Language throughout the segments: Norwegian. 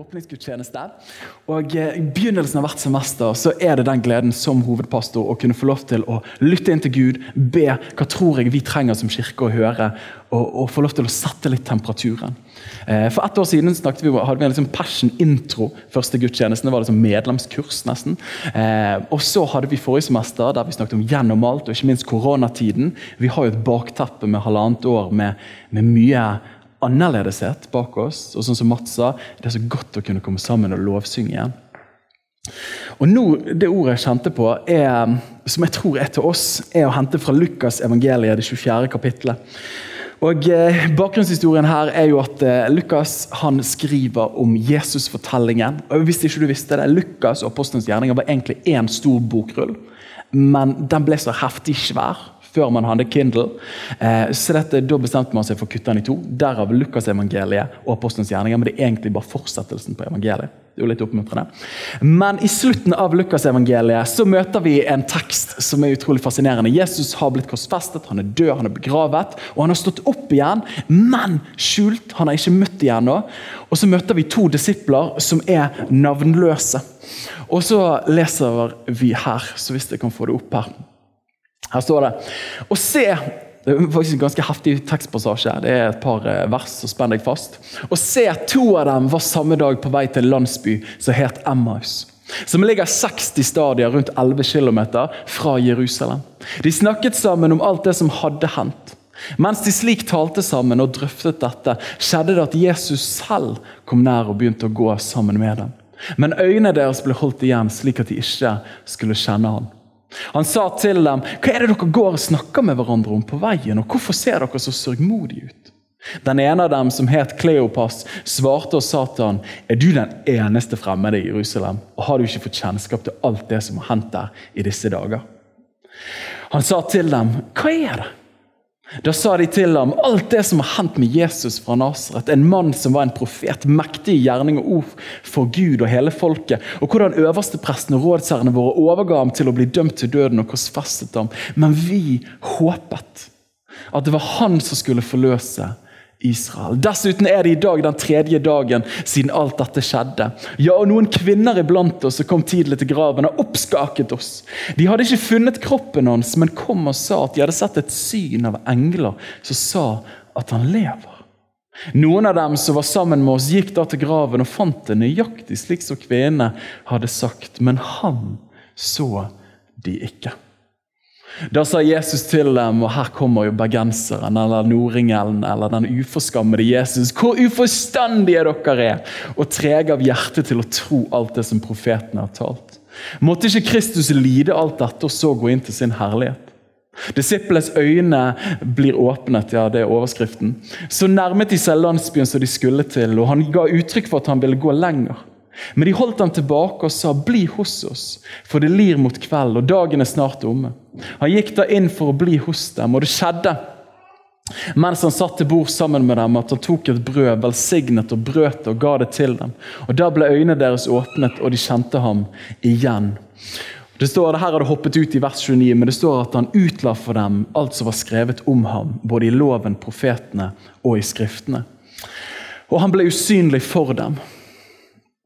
Åpningsgudstjeneste. Og eh, I begynnelsen av hvert semester så er det den gleden som hovedpastor å kunne få lov til å lytte inn til Gud, be hva tror jeg vi trenger som kirke å høre, og, og få lov til å sette litt temperaturen. Eh, For ett år siden snakket vi, hadde vi en liksom passion-intro. første gudstjenesten, Det var liksom medlemskurs, nesten. Eh, og så hadde vi forrige semester der vi snakket om gjennom alt, og ikke minst koronatiden. Vi har jo et bakteppe med halvannet år med, med mye annerledeshet bak oss. Og sånn som Mats sa, det er så godt å kunne komme sammen og lovsynge igjen. Og nå, Det ordet jeg kjente på, er, som jeg tror er til oss, er å hente fra Lukas evangeliet, det 24. kapittelet. Og eh, Bakgrunnshistorien her er jo at eh, Lukas han skriver om Jesusfortellingen. Og Hvis ikke du visste det, Lukas og Apostelens gjerninger var egentlig én stor bokrull. Men den ble så heftig svær før man hadde Kindle. Eh, så dette, Da bestemte man seg for å kutte den i to. Derav Lukasevangeliet og Apostelens gjerninger. Men det er egentlig bare fortsettelsen på evangeliet. Det er jo litt oppmuntrende. Men i slutten av Lukasevangeliet så møter vi en tekst som er utrolig fascinerende. Jesus har blitt korsfestet, han er død, han er begravet, og han har stått opp igjen, men skjult. Han har ikke møtt igjen nå. Og så møter vi to disipler som er navnløse. Og så leser vi her, så hvis jeg kan få det opp her her står det Og se det er faktisk en ganske heftig tekstpassasje. Det er et par eh, vers, så spenn deg fast. Og se, to av dem var samme dag på vei til landsby som het Emmaus. Som ligger 60 stadier rundt 11 km fra Jerusalem. De snakket sammen om alt det som hadde hendt. Mens de slik talte sammen og drøftet dette, skjedde det at Jesus selv kom nær og begynte å gå sammen med dem. Men øynene deres ble holdt igjen, slik at de ikke skulle kjenne ham. Han sa til dem, 'Hva er det dere går og snakker med hverandre om på veien?' 'Og hvorfor ser dere så sørgmodige ut?' Den ene av dem, som het Kleopas, svarte og sa til han, 'Er du den eneste fremmede i Jerusalem?' 'Og har du ikke fått kjennskap til alt det som har hendt der i disse dager?' Han sa til dem, 'Hva er det?' Da sa de til ham alt det som har hendt med Jesus fra Nasaret, en mann som var en profet, mektig i gjerning og ord for Gud og hele folket, og hvordan øverstepresten og rådsherrene våre overga ham til å bli dømt til døden og korsfestet ham. Men vi håpet at det var han som skulle forløse Israel. Dessuten er det i dag den tredje dagen siden alt dette skjedde. Ja, og Noen kvinner iblant oss som kom tidlig til graven, har oppskaket oss. De hadde ikke funnet kroppen hans, men kom og sa at de hadde sett et syn av engler som sa at han lever. Noen av dem som var sammen med oss, gikk da til graven og fant det nøyaktig slik som kvinnene hadde sagt, men han så de ikke. Da sa Jesus til dem, og her kommer jo bergenseren eller nordingelen eller den uforskammede Jesus. Hvor uforstandige dere er, og trege av hjerte til å tro alt det som profetene har talt. Måtte ikke Kristus lide alt dette og så gå inn til sin herlighet? Disiplenes øyne blir åpnet, ja, det er overskriften. Så nærmet de seg landsbyen som de skulle til, og han ga uttrykk for at han ville gå lenger. Men de holdt ham tilbake og sa, 'Bli hos oss, for det lir mot kveld, og dagen er snart omme.' Han gikk da inn for å bli hos dem, og det skjedde mens han satt til bord sammen med dem, at han tok et brød, velsignet og brøt og ga det til dem. Og Da ble øynene deres åpnet, og de kjente ham igjen. Det står, det Her har det hoppet ut i vers 29, men det står at han utla for dem alt som var skrevet om ham, både i loven, profetene og i skriftene. Og han ble usynlig for dem.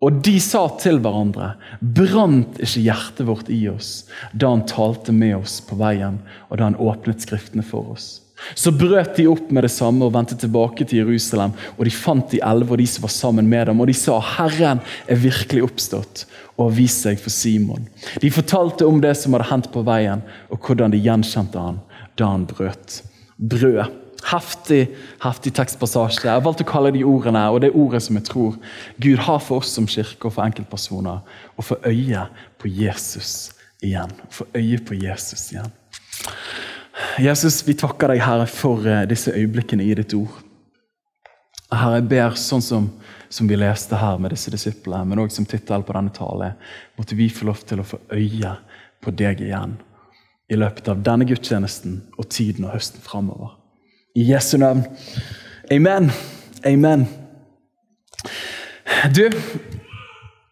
Og de sa til hverandre, brant ikke hjertet vårt i oss da han talte med oss på veien, og da han åpnet Skriftene for oss? Så brøt de opp med det samme og vendte tilbake til Jerusalem. Og de fant de elleve og de som var sammen med dem, og de sa, Herren er virkelig oppstått og har vist seg for Simon. De fortalte om det som hadde hendt på veien, og hvordan de gjenkjente han da han brøt brød. Heftig, heftig tekstpassasje. Jeg valgte å kalle de ordene, og det er ordet som jeg tror Gud har for oss som kirke og for enkeltpersoner. Å få øye på Jesus igjen. Få øye på Jesus igjen. Jesus, vi takker deg, Herre, for eh, disse øyeblikkene i ditt ord. Herre, jeg ber sånn som, som vi leste her med disse disiplene, men også som tittel på denne tale, måtte vi få lov til å få øye på deg igjen i løpet av denne gudstjenesten og tiden og høsten framover. I Jesu navn. Amen. Amen. Du,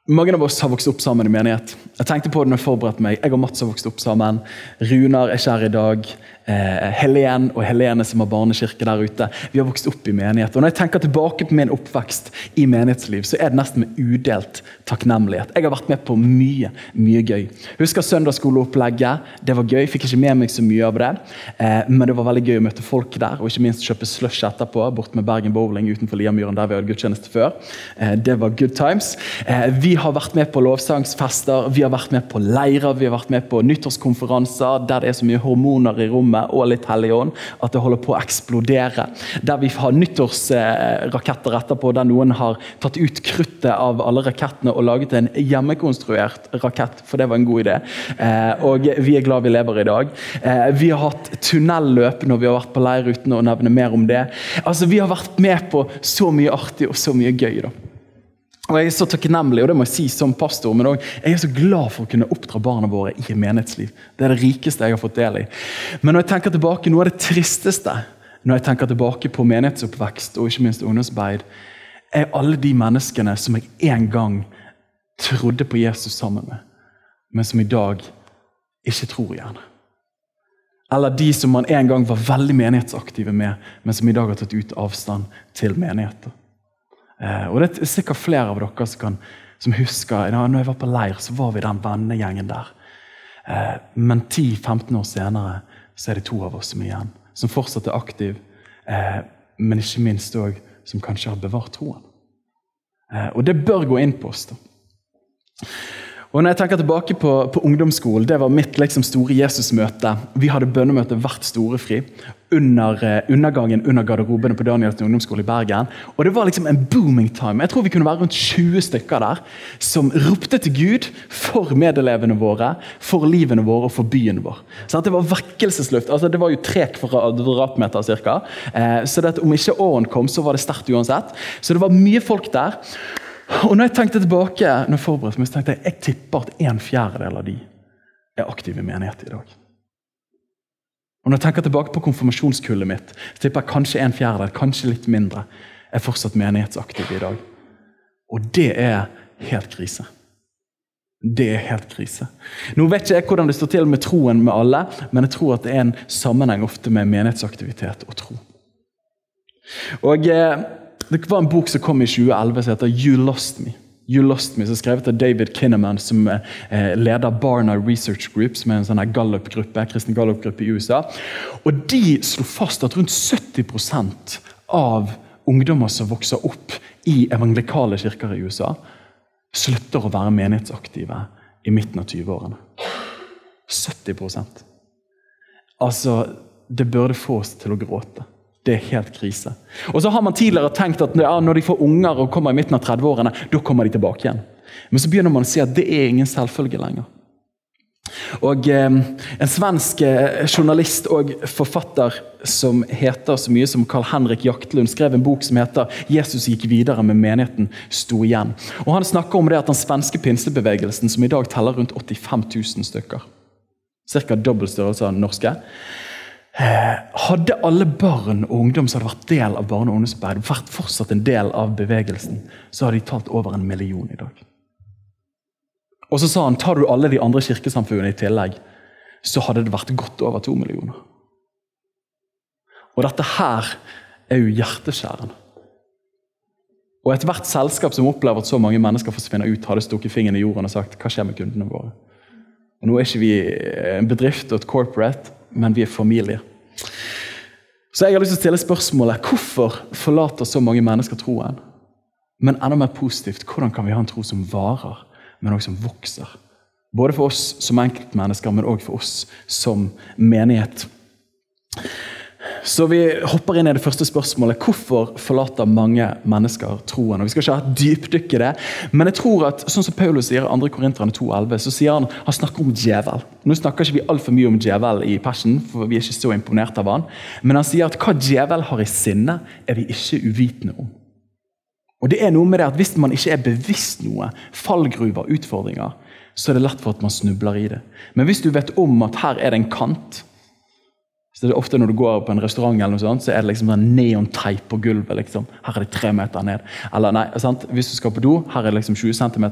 mange av oss har vokst opp sammen i menighet. Jeg tenkte på det når jeg forberedte meg. Jeg og Mats har vokst opp sammen. Runar er ikke her i dag eh, Helen og Helene som har barnekirke der ute. Vi har vokst opp i menighet. Og Når jeg tenker tilbake på min oppvekst i menighetsliv, så er det nesten med udelt takknemlighet. Jeg har vært med på mye mye gøy. Husker søndagsskoleopplegget. Det var gøy. Fikk ikke med meg så mye av det. Eh, men det var veldig gøy å møte folk der, og ikke minst kjøpe slush etterpå. Bort med Bergen Bowling utenfor Liamyren, der vi hadde gudstjeneste før. Eh, det var good times. Eh, vi har vært med på lovsangsfester, vi har vært med på leirer, vi har vært med på nyttårskonferanser der det er så mye hormoner i rommet rommet og litt Hellig Ånd. At det holder på å eksplodere. Der vi har nyttårsraketter etterpå, der noen har tatt ut kruttet av alle rakettene og laget en hjemmekonstruert rakett, for det var en god idé. Eh, og vi er glad vi lever i dag. Eh, vi har hatt tunnelløp når vi har vært på leir, uten å nevne mer om det. Altså, Vi har vært med på så mye artig og så mye gøy. da. Og Jeg er så takknemlig og det må jeg si som pastor, men også, jeg er så glad for å kunne oppdra barna våre i menighetsliv. Det er det rikeste jeg har fått del i. Men når jeg tenker tilbake, noe av det tristeste når jeg tenker tilbake på menighetsoppvekst og ikke minst ungdomsarbeid, er alle de menneskene som jeg en gang trodde på Jesus sammen med, men som i dag ikke tror igjen. Eller de som man en gang var veldig menighetsaktive med, men som i dag har tatt ut avstand til menigheter. Eh, og Det er sikkert flere av dere som, kan, som husker ja, når jeg var på leir, så var vi den vennegjengen der. Eh, men 10-15 år senere så er det to av oss som er igjen. Som fortsatt er aktive, eh, men ikke minst òg som kanskje har bevart troen. Og det bør gå inn på oss. da. Og når jeg tenker tilbake på, på ungdomsskolen, Det var mitt liksom, store Jesusmøte. Vi hadde bønnemøte hvert storefri under uh, undergangen under garderobene på Daniels ungdomsskole i Bergen. Og Det var liksom en booming time. Jeg tror vi kunne være rundt 20 stykker der som ropte til Gud for medelevene våre, for livene våre og for byen vår. Så det var vekkelsesluft. Altså, det var jo tre kvadratmeter ca. Uh, så det om ikke åren kom, så var det sterkt uansett. Så det var mye folk der. Og når jeg tenkte tilbake, når jeg forberedte meg, så tenkte jeg jeg tipper at en fjerdedel av de er aktive i menighet i dag. Og Når jeg tenker tilbake på konfirmasjonskullet mitt, så tipper jeg kanskje en fjerdedel, kanskje litt mindre, er fortsatt menighetsaktive i dag. Og det er helt krise. Det er helt krise. Nå vet ikke jeg hvordan det står til med troen med alle, men jeg tror at det er en sammenheng ofte med menighetsaktivitet og tro. Og eh, det var en bok som kom i 2011 som heter You Lost Me. You Lost Me, som er skrevet av David Kinnaman, som eh, leder Barna Research Group, som er en sånn Gallup-gruppe, kristen Gallup-gruppe i USA. Og De slo fast at rundt 70% av ungdommer som vokser opp i evangelikale kirker i USA, slutter å være menighetsaktive i midten av 20-årene. 70% Altså, Det burde få oss til å gråte. Det er helt krise. Og så har man tidligere tenkt at ja, når de får unger og kommer i midten av 30-årene, da kommer de tilbake igjen. Men så begynner man å si at det er ingen selvfølge lenger. Og eh, En svensk eh, journalist og forfatter som heter så mye som Carl Henrik Jaktlund, skrev en bok som heter 'Jesus gikk videre, men menigheten sto igjen'. Og Han snakker om det at den svenske pinsebevegelsen, som i dag teller rundt 85 000 stykker, ca. dobbelt størrelse av den norske, hadde alle barn og ungdom som hadde vært del av barne- og ungdomsarbeid, vært fortsatt en del av bevegelsen, så hadde de talt over en million i dag. Og så sa han tar du alle de andre kirkesamfunnene i tillegg, så hadde det vært godt over to millioner. Og dette her er jo hjerteskjærende. Og ethvert selskap som opplever at så mange mennesker forsvinner ut, hadde stukket fingeren i jorden og sagt hva skjer med kundene våre? Og Nå er ikke vi en bedrift og et corporate men vi er familie. Så jeg har lyst til å stille spørsmålet hvorfor forlater så mange mennesker troen? Men enda mer positivt, hvordan kan vi ha en tro som varer, men også som vokser? Både for oss som enkeltmennesker, men også for oss som menighet. Så vi hopper inn i det første spørsmålet. Hvorfor forlater mange mennesker troen? Og Vi skal ikke ha et dypdykk i det, men jeg tror at sånn som Paulus sier i 2. Korinterne 2,11, så sier han han snakker om djevel. Nå snakker ikke vi altfor mye om djevel i Passion, for vi er ikke så imponert av han. Men han sier at hva djevel har i sinne, er vi ikke uvitende om. Og det er noe med det at Hvis man ikke er bevisst noe, fallgruver, utfordringer, så er det lett for at man snubler i det. Men hvis du vet om at her er det en kant, så det er ofte Når du går på en restaurant, eller noe sånt, så er det liksom sånn neonteip på gulvet. liksom. Her er det tre meter ned. Eller nei, sant? Hvis du skal på do, her er det liksom 20 cm.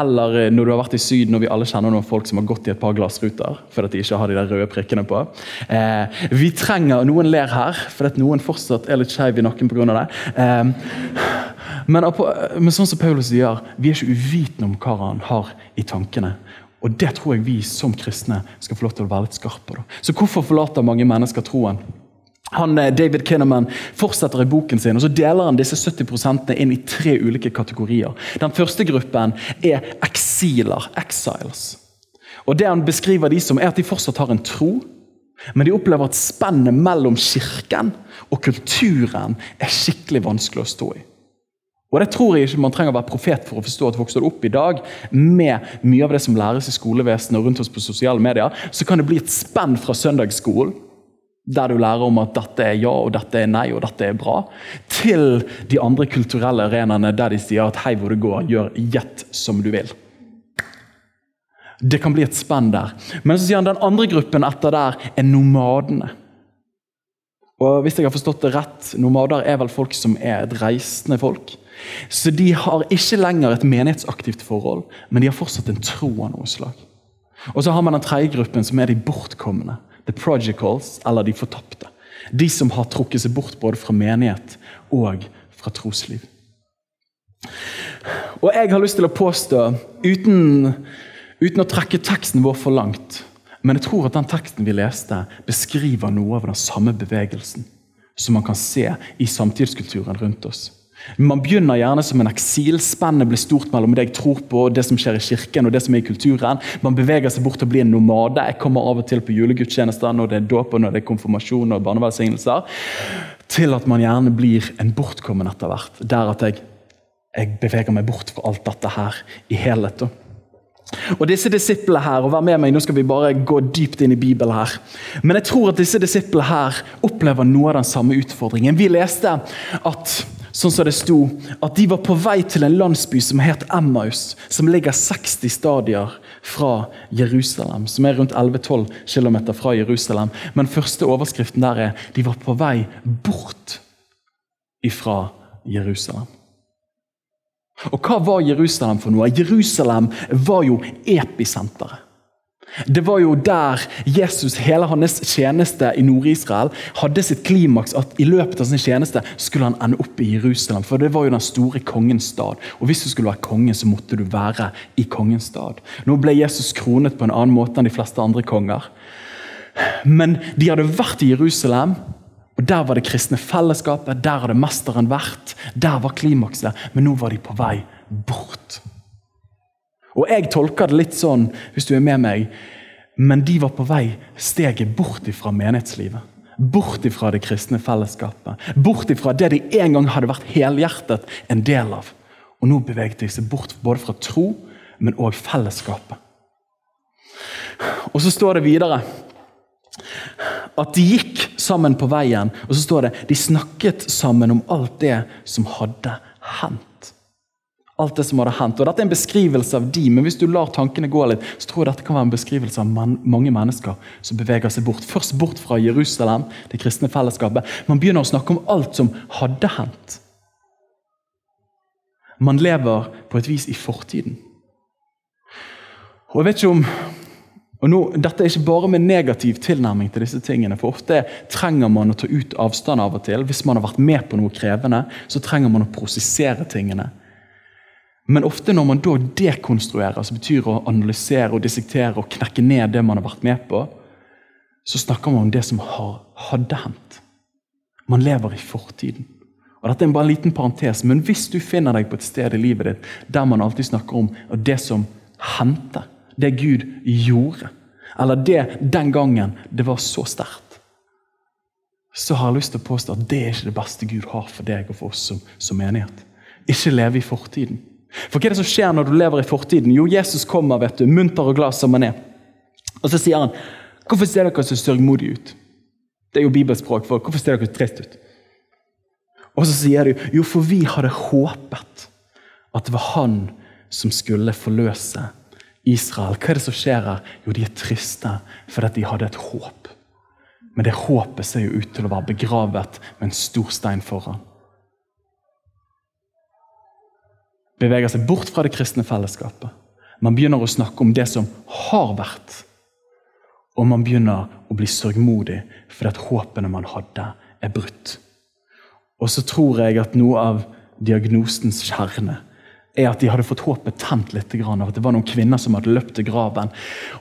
Eller eh, når du har vært i Syden, og vi alle kjenner noen folk som har gått i et par glassruter fordi de ikke har de der røde prikkene på. Eh, vi trenger Noen ler her, fordi noen fortsatt er litt skeive i nakken pga. det. Eh, men, men sånn som Paulus sier, vi er ikke uvitende om hva han har i tankene. Og Det tror jeg vi som kristne skal få lov til å være litt skarpe på. Så hvorfor forlater mange mennesker troen? Han, eh, David Kinnaman fortsetter i boken sin, og så deler han disse 70% inn i tre ulike kategorier. Den første gruppen er eksiler, exiles. Og Det han beskriver de som er at de fortsatt har en tro, men de opplever at spennet mellom kirken og kulturen er skikkelig vanskelig å stå i. Og det tror jeg ikke man trenger å være profet for å forstå at vokser du opp i dag med mye av det som læres i skolevesenet og rundt oss på sosiale medier, så kan det bli et spenn fra søndagsskolen, der du lærer om at dette er ja, og dette er nei, og dette er bra, til de andre kulturelle arenaene der de sier at hei hvor det går, gjør gjett som du vil. Det kan bli et spenn der. Men så sier han den andre gruppen etter der er nomadene. Og hvis jeg har forstått det rett, Nomader er vel folk som er et reisende folk. Så de har ikke lenger et menighetsaktivt forhold, men de har fortsatt en tro av noe slag. Og så har man den tredje gruppen, som er de bortkomne. The progicals, eller de fortapte. De som har trukket seg bort både fra menighet og fra trosliv. Og jeg har lyst til å påstå, uten, uten å trekke teksten vår for langt Men jeg tror at den teksten vi leste, beskriver noe av den samme bevegelsen som man kan se i samtidskulturen rundt oss. Man begynner gjerne som en eksil. Blir stort mellom det jeg tror på, og det som skjer i kirken og det som er i kulturen. Man beveger seg bort til å bli en nomade. Jeg kommer av og til på julegudstjenester når det er dåp og når det er konfirmasjon og barnevelsignelser. Til at man gjerne blir en bortkommen etter hvert. Der at jeg, jeg beveger meg bort fra alt dette her i helhet. Og disse disiplene her, og vær med meg, Nå skal vi bare gå dypt inn i Bibelen. her. Men jeg tror at disse disiplene her opplever noe av den samme utfordringen. Vi leste at sånn som det sto, at de var på vei til en landsby som het Emmaus, som ligger 60 stadier fra Jerusalem. Som er rundt 11-12 km fra Jerusalem. Men første overskriften der er de var på vei bort ifra Jerusalem. Og hva var Jerusalem for noe? Jerusalem var jo episenteret. Det var jo der Jesus, hele hans tjeneste i Nord-Israel, hadde sitt klimaks. At i løpet av sin tjeneste skulle han ende opp i Jerusalem. For det var jo den store kongens stad. Og hvis du skulle være konge, så måtte du være i kongens stad. Nå ble Jesus kronet på en annen måte enn de fleste andre konger. Men de hadde vært i Jerusalem, og der var det kristne fellesskapet. Der hadde mesteren vært. Der var klimakset. Men nå var de på vei bort. Og jeg tolker det litt sånn, hvis du er med meg, men de var på vei steget bort ifra menighetslivet. Bort ifra det kristne fellesskapet. Bort ifra det de en gang hadde vært helhjertet en del av. Og nå beveget de seg bort både fra tro, men òg fellesskapet. Og så står det videre at de gikk sammen på veien, og så står det de snakket sammen om alt det som hadde hendt alt det som hadde hendt. Og Dette er en beskrivelse av de, men hvis du lar tankene gå litt, så tror jeg dette kan være en beskrivelse av man, mange mennesker som beveger seg bort. Først bort fra Jerusalem, det kristne fellesskapet. Man begynner å snakke om alt som hadde hendt. Man lever på et vis i fortiden. Og jeg vet ikke om og nå, Dette er ikke bare med negativ tilnærming til disse tingene. for Ofte trenger man å ta ut avstand av og til. Hvis man har vært med på noe krevende, så trenger man å prosessere tingene. Men ofte når man da dekonstruerer, som betyr å analysere og dissektere og knekke ned det man har vært med på, så snakker man om det som har, hadde hendt. Man lever i fortiden. Og Dette er bare en liten parentes, men hvis du finner deg på et sted i livet ditt der man alltid snakker om det som hendte, det Gud gjorde, eller det den gangen det var så sterkt, så har jeg lyst til å påstå at det er ikke det beste Gud har for deg og for oss som, som menighet. Ikke leve i fortiden. For hva er det som skjer når du lever i fortiden? Jo, Jesus kommer, vet du, munter og glad som han er. Og så sier han, 'Hvorfor ser dere så sørgmodige ut?' Det er jo bibelspråk for 'Hvorfor ser dere så trist ut?' Og så sier de jo, for vi hadde håpet at det var han som skulle forløse Israel. Hva er det som skjer her? Jo, de er triste fordi de hadde et håp. Men det håpet ser jo ut til å være begravet med en stor stein foran. Beveger seg bort fra det kristne fellesskapet. Man begynner å snakke om det som har vært. Og man begynner å bli sørgmodig fordi at håpene man hadde, er brutt. Og så tror jeg at noe av diagnosens kjerne er at de hadde fått håpet tent litt av at det var noen kvinner som hadde løpt til graven.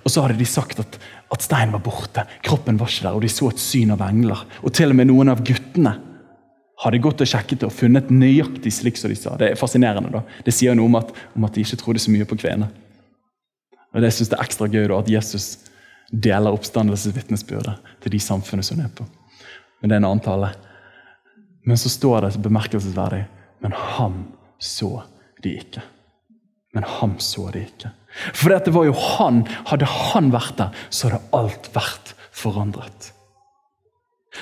Og så hadde de sagt at, at steinen var borte, kroppen var ikke der, og de så et syn av engler. Og til og med noen av guttene hadde gått og sjekket det og funnet nøyaktig slik som de sa. Det er fascinerende. da. Det sier noe om at, om at de ikke trodde så mye på kvinner. Og Det synes jeg er ekstra gøy da, at Jesus deler oppstandelsesvitnesbyrdet til de samfunnet som hun er på. Men det er en annen tale. Men så står det bemerkelsesverdig Men han så ikke. Men han så de ikke. For det var jo han. Hadde han vært der, så hadde alt vært forandret.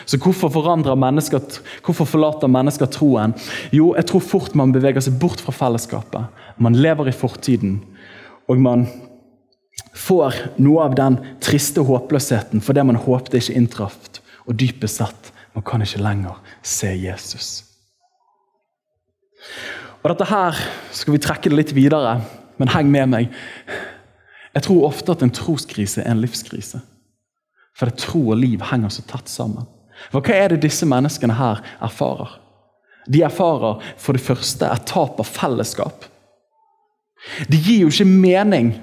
Så hvorfor, mennesker, hvorfor forlater mennesker troen? Jo, jeg tror fort man beveger seg bort fra fellesskapet. Man lever i fortiden. Og man får noe av den triste håpløsheten for det man håpte ikke inntraff. Og dypest sett, man kan ikke lenger se Jesus. Og dette her skal vi trekke det litt videre, men heng med meg. Jeg tror ofte at en troskrise er en livskrise. For det tro og liv henger så tett sammen. For Hva er det disse menneskene her erfarer? De erfarer for det første et tap av fellesskap. Det gir jo ikke mening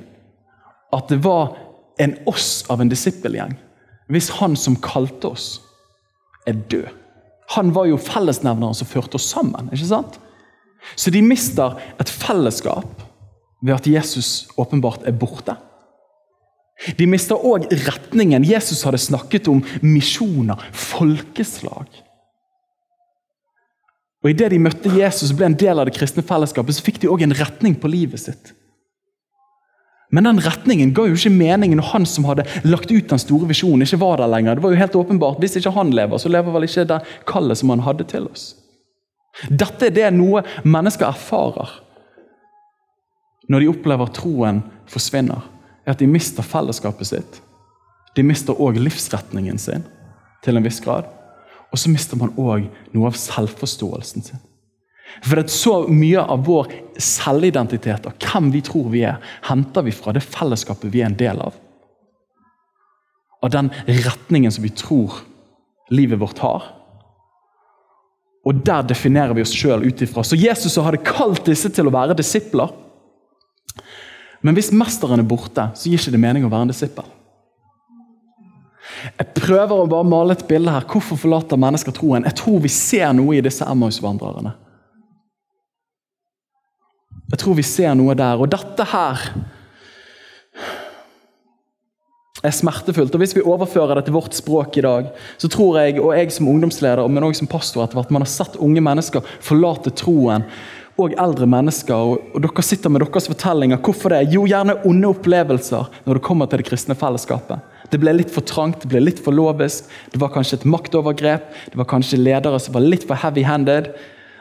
at det var en oss av en disippelgjeng hvis han som kalte oss, er død. Han var jo fellesnevneren som førte oss sammen. ikke sant? Så de mister et fellesskap ved at Jesus åpenbart er borte. De mister òg retningen. Jesus hadde snakket om misjoner, folkeslag. Og Idet de møtte Jesus og ble en del av det kristne fellesskapet, så fikk de òg en retning på livet sitt. Men den retningen ga jo ikke mening når han som hadde lagt ut den store visjonen, ikke var der lenger. Det var jo helt åpenbart, Hvis ikke han lever, så lever vel ikke det kallet som han hadde til oss. Dette er det noe mennesker erfarer når de opplever troen forsvinner. er At de mister fellesskapet sitt. De mister òg livsretningen sin til en viss grad. Og så mister man òg noe av selvforståelsen sin. For det Så mye av vår selvidentitet og hvem vi tror vi er, henter vi fra det fellesskapet vi er en del av. Av den retningen som vi tror livet vårt har. Og der definerer vi oss sjøl ut ifra. Så Jesus hadde kalt disse til å være disipler. Men hvis mesteren er borte, så gir ikke det mening å være en disippel. Jeg prøver å bare male et bilde her. Hvorfor forlater mennesker troen? Jeg tror vi ser noe i disse Emmaus-vandrerne. Jeg tror vi ser noe der. Og dette her er smertefullt. Og Hvis vi overfører det til vårt språk i dag, så tror jeg, og jeg som ungdomsleder, men også som pastor, etter hvert, man har sett unge mennesker forlate troen. Og eldre mennesker. Og, Dere sitter med deres fortellinger. Hvorfor det? Jo, gjerne onde opplevelser når det kommer til det kristne fellesskapet. Det ble litt for trangt, det ble litt for lovisk. Det var kanskje et maktovergrep. Det var kanskje ledere som var litt for heavy-handed.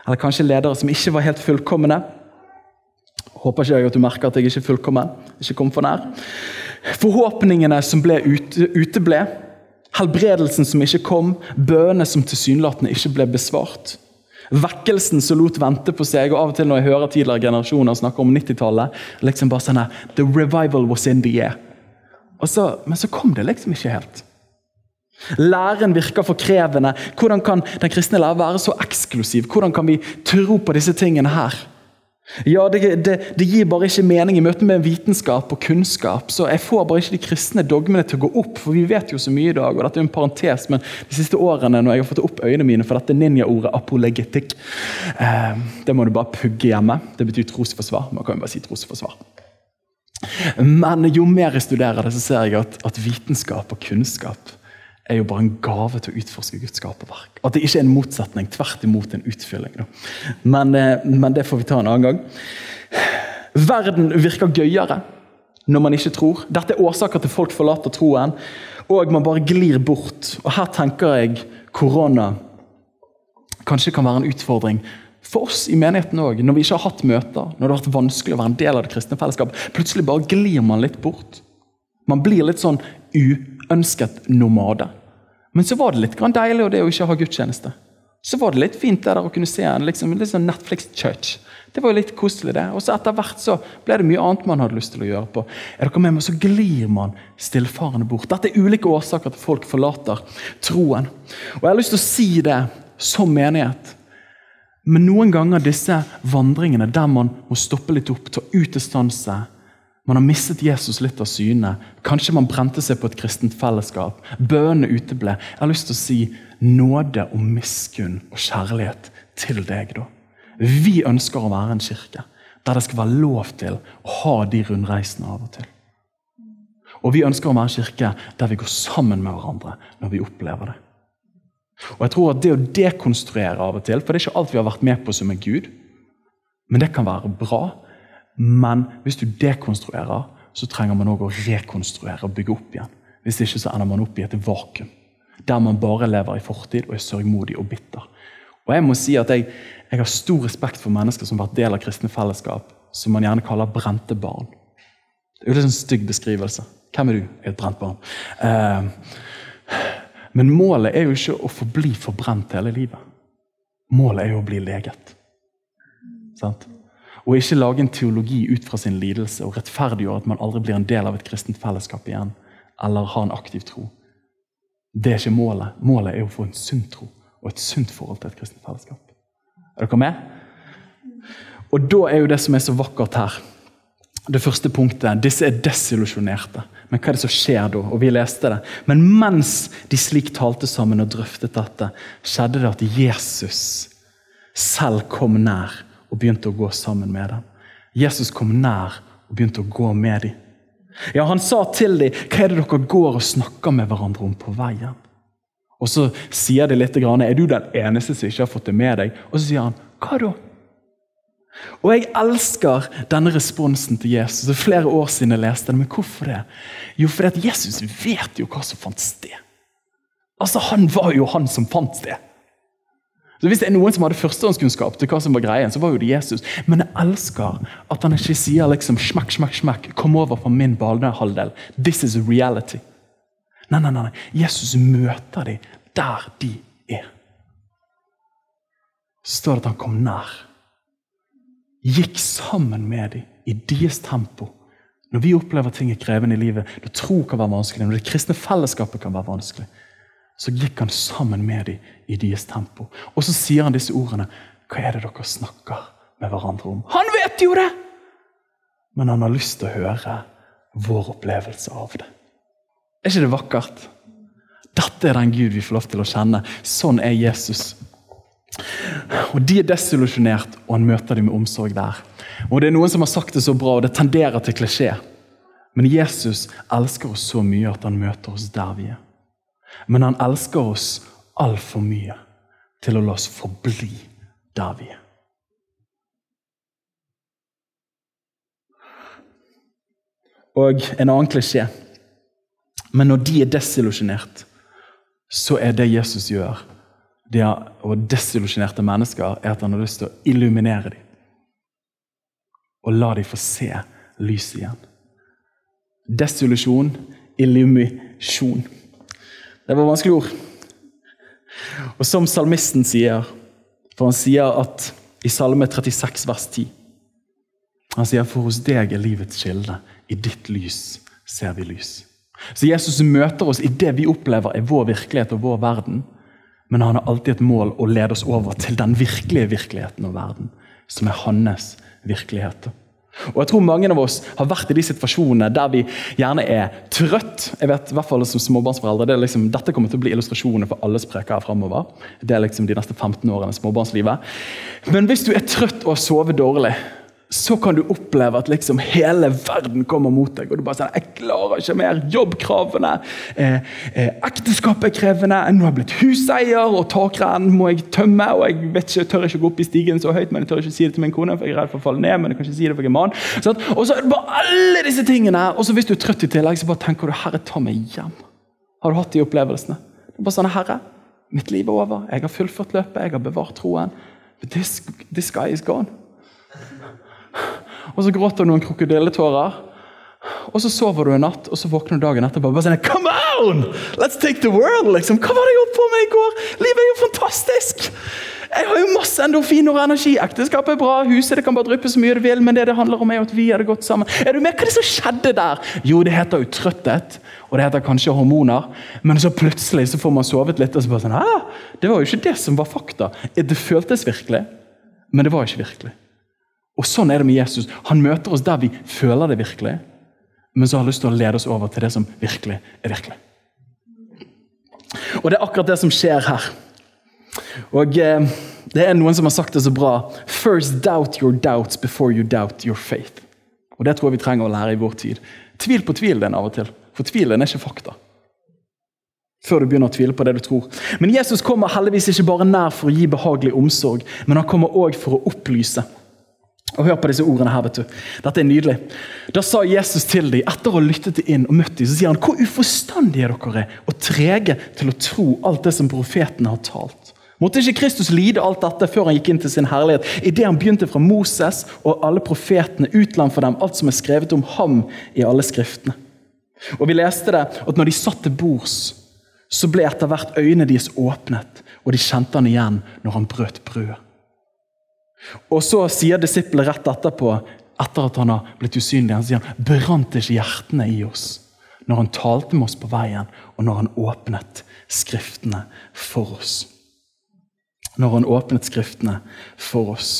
Eller kanskje ledere som ikke var helt fullkomne. Håper ikke jeg at du merker at jeg ikke er fullkommen. Ikke kom for nær. Forhåpningene som ble uteble, helbredelsen som ikke kom, bønene som tilsynelatende ikke ble besvart. Vekkelsen som lot vente på seg. og Av og til når jeg hører tidligere generasjoner snakke om 90-tallet liksom bare sånn her, The revival was in the air. Så, men så kom det liksom ikke helt. Læren virker for krevende. Hvordan kan den kristne lære være så eksklusiv? Hvordan kan vi tro på disse tingene her? Ja, det, det, det, gir bare ikke mening i møte med vitenskap og kunnskap. Så jeg får bare ikke de kristne dogmene til å gå opp, for vi vet jo så mye i dag. og dette er en parentes, men De siste årene når jeg har fått opp øynene mine for dette ninja-ordet apolegetikk eh, Det må du bare pugge hjemme. Det betyr trosforsvar. Man kan jo bare si trosforsvar. Men jo mer jeg studerer det, så ser jeg at, at vitenskap og kunnskap er jo bare en gave til å utforske Guds skaperverk. At det ikke er en motsetning, tvert imot en utfylling. Men, eh, men, det får vi ta en annen gang. Verden virker gøyere når man ikke tror. Dette er årsaker til folk forlater troen, og man bare glir bort. Og Her tenker jeg korona, kanskje kan være en utfordring for oss i menigheten òg. Når vi ikke har hatt møter, når det har vært vanskelig å være en del av det kristne fellesskap, plutselig bare glir man litt bort. Man blir litt sånn uønsket nomade. Men så var det litt deilig det å ikke ha gudstjeneste. Så var det litt fint der å kunne se en liksom, litt sånn Netflix-church. Det var jo litt koselig, det. Og så etter hvert så ble det mye annet man hadde lyst til å gjøre på. Er dere med meg, Så glir man stillfarende bort. Dette er ulike årsaker til at folk forlater troen. Og Jeg har lyst til å si det som menighet. Men noen ganger disse vandringene der man må stoppe litt opp, ta utdistanse Man har mistet Jesus litt av syne. Kanskje man brente seg på et kristent fellesskap. Bønnene uteble. Jeg har lyst til å si nåde og miskunn og kjærlighet til deg. da. Vi ønsker å være en kirke der det skal være lov til å ha de rundreisene av og til. Og vi ønsker å være en kirke der vi går sammen med hverandre når vi opplever det. Og jeg tror at Det å dekonstruere av og til, for det er ikke alt vi har vært med på som er gud, men det kan være bra. Men hvis du dekonstruerer, så trenger man også å rekonstruere og bygge opp igjen. Hvis ikke så ender man opp i et vakuum, der man bare lever i fortid og er sørgmodig og bitter. Og Jeg må si at jeg, jeg har stor respekt for mennesker som har vært del av kristne fellesskap, som man gjerne kaller brente barn. Det er jo litt sånn stygg beskrivelse. Hvem er du? Jeg er et brent barn. Eh, men målet er jo ikke å forbli forbrent hele livet. Målet er jo å bli leget. Sant? Og ikke lage en teologi ut fra sin lidelse og rettferdiggjøre at man aldri blir en del av et kristent fellesskap igjen. Eller ha en aktiv tro. Det er ikke målet. Målet er å få en sunn tro og et sunt forhold til et kristent fellesskap. Er dere med? Og da er jo det som er så vakkert her det første punktet disse er desillusjonerte. Men hva er det som skjer da? Og vi leste det. Men mens de slik talte sammen og drøftet dette, skjedde det at Jesus selv kom nær og begynte å gå sammen med dem. Jesus kom nær og begynte å gå med dem. Ja, Han sa til dem, 'Hva er det dere går og snakker med hverandre om på veien?' Og Så sier de litt, 'Er du den eneste som ikke har fått det med deg?' Og så sier han, 'Hva da?' Og Jeg elsker denne responsen til Jesus. Det er flere år siden jeg leste den. Men hvorfor det? Jo, fordi at Jesus vet jo hva som fant sted. Altså, Han var jo han som fant sted. Så Hvis det er noen som hadde førstehåndskunnskap til hva som var greien, så var jo det Jesus. Men jeg elsker at han ikke sier liksom smakk, smakk, smakk, kom over på min banehalvdel. This is reality. Nei, nei, nei. Jesus møter dem der de er. Så står det at han kom nær gikk sammen med dem i deres tempo. Når vi opplever ting er krevende i livet, når tro kan være vanskelig, når det kristne fellesskapet kan være vanskelig, så gikk han sammen med dem i deres tempo. Og så sier han disse ordene. Hva er det dere snakker med hverandre om? Han vet jo det! Men han har lyst til å høre vår opplevelse av det. Er ikke det vakkert? Dette er den Gud vi får lov til å kjenne. Sånn er Jesus. Og De er desillusjonert, og han møter dem med omsorg der. Og Det er Noen som har sagt det så bra, og det tenderer til klisjé. Men Jesus elsker oss så mye at han møter oss der vi er. Men han elsker oss altfor mye til å la oss forbli der vi er. Og en annen klisjé. Men når de er desillusjonert, så er det Jesus gjør, det er, og desillusjonerte mennesker, er at han har lyst til å illuminere dem. Og la dem få se lyset igjen. Desillusjon, illumisjon. Det var vanskelige ord. Og som salmisten sier, for han sier at i Salme 36, vers 10 Han sier for hos deg er livets kilde. I ditt lys ser vi lys. Så Jesus møter oss i det vi opplever er vår virkelighet og vår verden men han har alltid et mål å lede oss over til den virkelige virkeligheten og verden, som er hans virkelighet. Og jeg tror Mange av oss har vært i de situasjonene der vi gjerne er trøtt. Jeg vet, i hvert fall som småbarnsforeldre, det liksom, Dette kommer til å bli illustrasjoner for alles preker framover. Det er liksom de neste 15 årene småbarnslivet. Men hvis du er trøtt og har sovet dårlig, så kan du oppleve at liksom hele verden kommer mot deg. og du bare sier, 'Jeg klarer ikke mer. Jobbkravene. Eh, eh, ekteskapet er krevende. Nå har jeg blitt huseier, og takrenn må jeg tømme.' og Jeg vet ikke, jeg tør ikke gå opp i stigen så høyt, men jeg tør ikke si det til min kone, for jeg er redd for å falle ned. men jeg kan ikke si det for jeg er mann. Sånn? Og så er det bare alle disse tingene. Og så hvis du er trøtt i tillegg, så bare tenker du 'Herre, ta meg hjem'. Har du hatt de opplevelsene? Det er bare sånn, 'Herre, Mitt liv er over. Jeg har fullført løpet. Jeg har bevart troen. But this, this guy is gone. Og så gråter du noen krokodilletårer. Og så sover du en natt, og så våkner du dagen etterpå og bare sånn Come on! Let's take the world! liksom. Hva var det jeg på med i går? Livet er jo fantastisk! Jeg har jo masse endorfiner og energi. Ekteskapet er bra, huset det kan bare dryppe så mye det vil, men det det handler om er at vi er det godt sammen. Er du med? Hva er det som skjedde der? Jo, det heter jo trøtthet, og det heter kanskje hormoner. Men så plutselig så får man sovet litt, og så bare sånn Hæ? Det var jo ikke det som var fakta. Det føltes virkelig, men det var ikke virkelig. Og Sånn er det med Jesus. Han møter oss der vi føler det virkelig, men så har han lyst til å lede oss over til det som virkelig er virkelig. Og Det er akkurat det som skjer her. Og eh, Det er noen som har sagt det så bra. First doubt your doubts before you doubt your faith. Og Det tror jeg vi trenger å lære i vår tid. Tvil på tvilen av og til. For tvilen er ikke fakta. Før du begynner å tvile på det du tror. Men Jesus kommer heldigvis ikke bare nær for å gi behagelig omsorg, men han kommer òg for å opplyse. Og Hør på disse ordene her. vet du. Dette er nydelig. Da sa Jesus til dem, etter å ha lyttet inn og møtt dem, så sier han, hvor uforstandige dere er, og trege til å tro alt det som profetene har talt. Måtte ikke Kristus lide alt dette før han gikk inn til sin herlighet? Idet han begynte fra Moses og alle profetene, utland for dem alt som er skrevet om ham i alle skriftene. Og Vi leste det at når de satt til bords, så ble etter hvert øynene deres åpnet, og de kjente han igjen når han brøt brød. Og så sier disiplet rett etterpå, etter at han har blitt usynlig, han sier han, brant ikke hjertene i oss når han talte med oss på veien, og når han åpnet Skriftene for oss. Når han åpnet Skriftene for oss.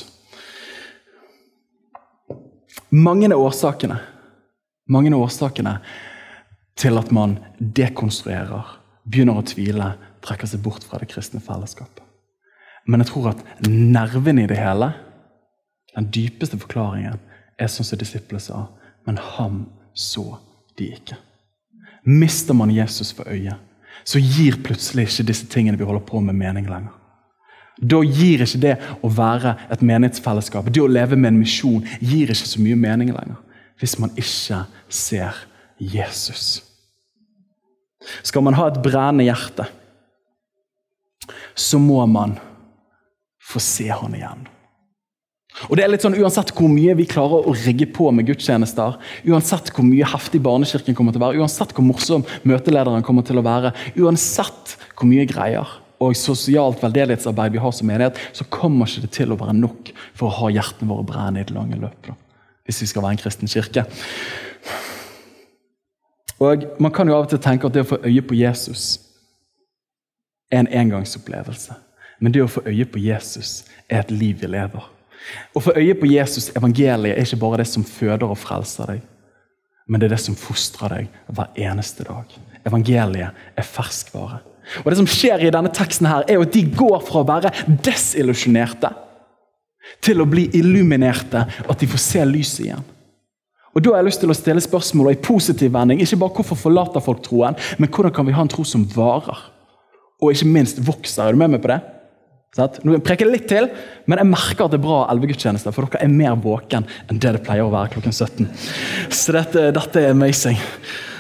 Mange er årsakene, mange av årsakene til at man dekonstruerer, begynner å tvile, trekker seg bort fra det kristne fellesskapet. Men jeg tror at nerven i det hele, den dypeste forklaringen, er sånn som disiplene sa. Men ham så de ikke. Mister man Jesus for øyet, så gir plutselig ikke disse tingene vi holder på med, mening lenger. Da gir ikke det å være et menighetsfellesskap, det å leve med en misjon, gir ikke så mye mening lenger. Hvis man ikke ser Jesus. Skal man ha et brennende hjerte, så må man få se han igjen. Og det er litt sånn, Uansett hvor mye vi klarer å rigge på med gudstjenester, uansett hvor mye heftig barnekirken kommer til å være, uansett hvor morsom møtelederen kommer til å være, uansett hvor mye greier og sosialt veldedighetsarbeid vi har som menighet, så kommer ikke det til å være nok for å ha hjertene våre brennende i det lange løp. Hvis vi skal være en kristen kirke. Og Man kan jo av og til tenke at det å få øye på Jesus er en engangsopplevelse. Men det å få øye på Jesus er et liv vi lever. Å få øye på Jesus, evangeliet, er ikke bare det som føder og frelser deg, men det er det som fostrer deg hver eneste dag. Evangeliet er ferskvare. Og Det som skjer i denne teksten, her, er at de går fra å være desillusjonerte til å bli illuminerte, at de får se lyset igjen. Og Da har jeg lyst til å stille spørsmål i positiv vending. Ikke bare hvorfor forlater folk troen, men hvordan kan vi ha en tro som varer? Og ikke minst vokser. Er du med meg på det? Nå preker jeg litt til, men jeg merker at det er bra elvegudstjeneste, For dere er mer våken enn det det pleier å være klokken 17. Så dette, dette er amazing.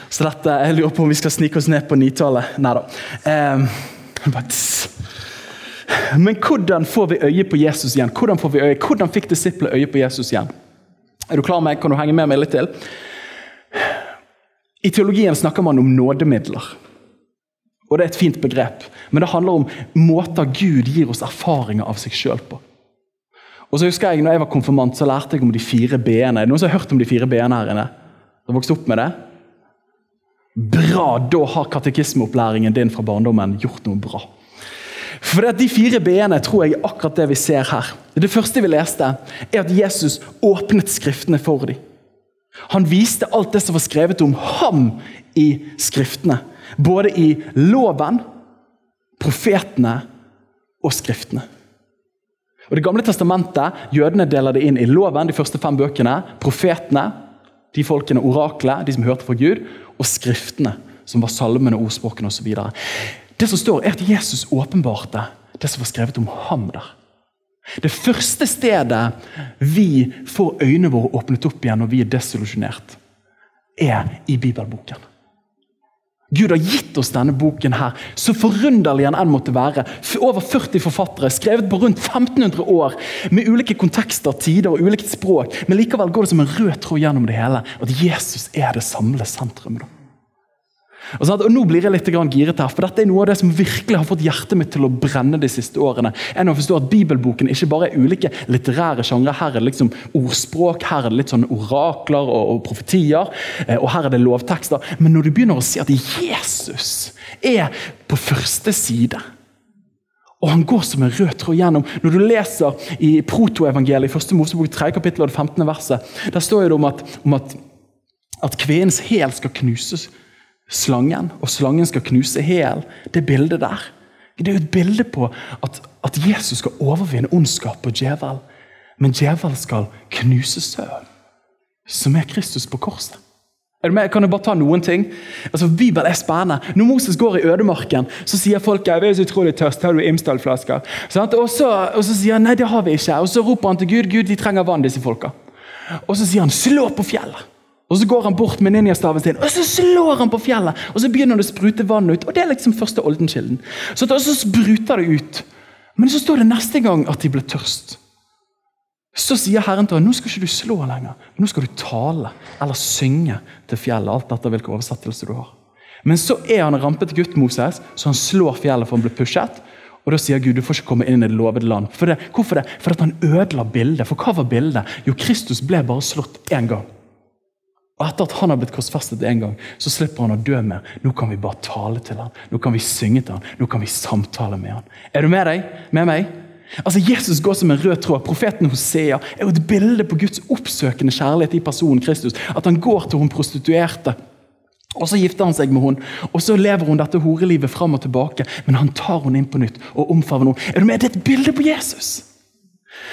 Så dette, Jeg lurer på om vi skal snike oss ned på nitallet. Nei da. Eh, men hvordan får vi øye på Jesus igjen? Hvordan får vi øye? Hvordan fikk disiplene øye på Jesus igjen? Er du klar med? Kan du henge med meg litt til? I teologien snakker man om nådemidler. Og Det er et fint begrep, men det handler om måter Gud gir oss erfaringer av seg sjøl på. Og så husker jeg, når jeg var konfirmant, så lærte jeg om de fire b-ene. Er det noen som har hørt om de fire b-ene her inne? Har vokst opp med det? Bra! Da har katekismeopplæringen din fra barndommen gjort noe bra. For De fire b-ene tror jeg er akkurat det vi ser her. Det første vi leste, er at Jesus åpnet Skriftene for dem. Han viste alt det som var skrevet om ham i Skriftene. Både i loven, profetene og skriftene. Og Det gamle testamentet, Jødene deler det inn i loven, de første fem bøkene, profetene, de folkene, oraklet, de som hørte fra Gud, og skriftene, som var salmene, ordspråkene osv. Det som står, er at Jesus åpenbarte det som var skrevet om ham der. Det første stedet vi får øynene våre åpnet opp igjen når vi er desillusjonert, er i bibelboken. Gud har gitt oss denne boken her, så forunderlig den enn måtte være. Over 40 forfattere, skrevet på rundt 1500 år, med ulike kontekster, tider og ulikt språk. Men likevel går det som en rød tråd gjennom det hele, at Jesus er det samlede sentrum. Og, og Nå blir jeg litt giret her, for dette er noe av det som virkelig har fått hjertet mitt til å brenne de siste årene. enn å forstå at Bibelboken ikke bare er ulike litterære sjangre. Her er det liksom ordspråk, her er det litt sånn orakler og, og profetier, eh, og her er det lovtekster. Men når du begynner å si at Jesus er på første side og han går som en rød tråd gjennom. Når du leser i protoevangeliet, i første Mosebok 3 kapittel og det 15. verset, der står det om at, om at, at kvinnens hæl skal knuses slangen, og slangen skal knuse hel, Det bildet der. Det er jo et bilde på at, at Jesus skal overvinne ondskap og djevel. Men djevel skal knuse søvn, som er Kristus på korset. Er du med? Kan jeg bare ta noen ting? Altså, Bibelen er spennende. Når Moses går i ødemarken, så sier folk jeg er så utrolig tørst, har du Imsdal-flasker? Og, så, og så sier han nei, det har vi ikke. Og så roper han til Gud Gud, de trenger vann, disse folka. Og så sier han slå på fjellet. Og Så går han bort med ninjastaven sin og så slår han på fjellet. Og Så begynner det å sprute vann ut. og Det er liksom første oldenkilden. Så, så spruter det ut. Men så står det neste gang at de ble tørst. Så sier Herren til ham nå skal ikke du slå lenger, nå skal du tale eller synge til fjellet. alt etter hvilken oversettelse du har. Men så er han en rampete gutt, Moses, så han slår fjellet for han blir pushet. Og Da sier Gud du får ikke komme inn i det lovede land. For det, hvorfor det? For at han ødela bildet. For hva var bildet? Jo, Kristus ble bare slått én gang. Og Etter at han har blitt korsfestet en gang, så slipper han å dø mer. Nå kan vi bare tale til ham, nå kan vi synge til ham, nå kan vi samtale med ham. Er du med deg? Med meg? Altså, Jesus går som en rød tråd. Profeten Hosea er jo et bilde på Guds oppsøkende kjærlighet i personen Kristus. At han går til hun prostituerte. Og Så gifter han seg med henne, og så lever hun dette horelivet fram og tilbake. Men han tar henne inn på nytt og omfavner henne. Er du med? Det er et bilde på Jesus!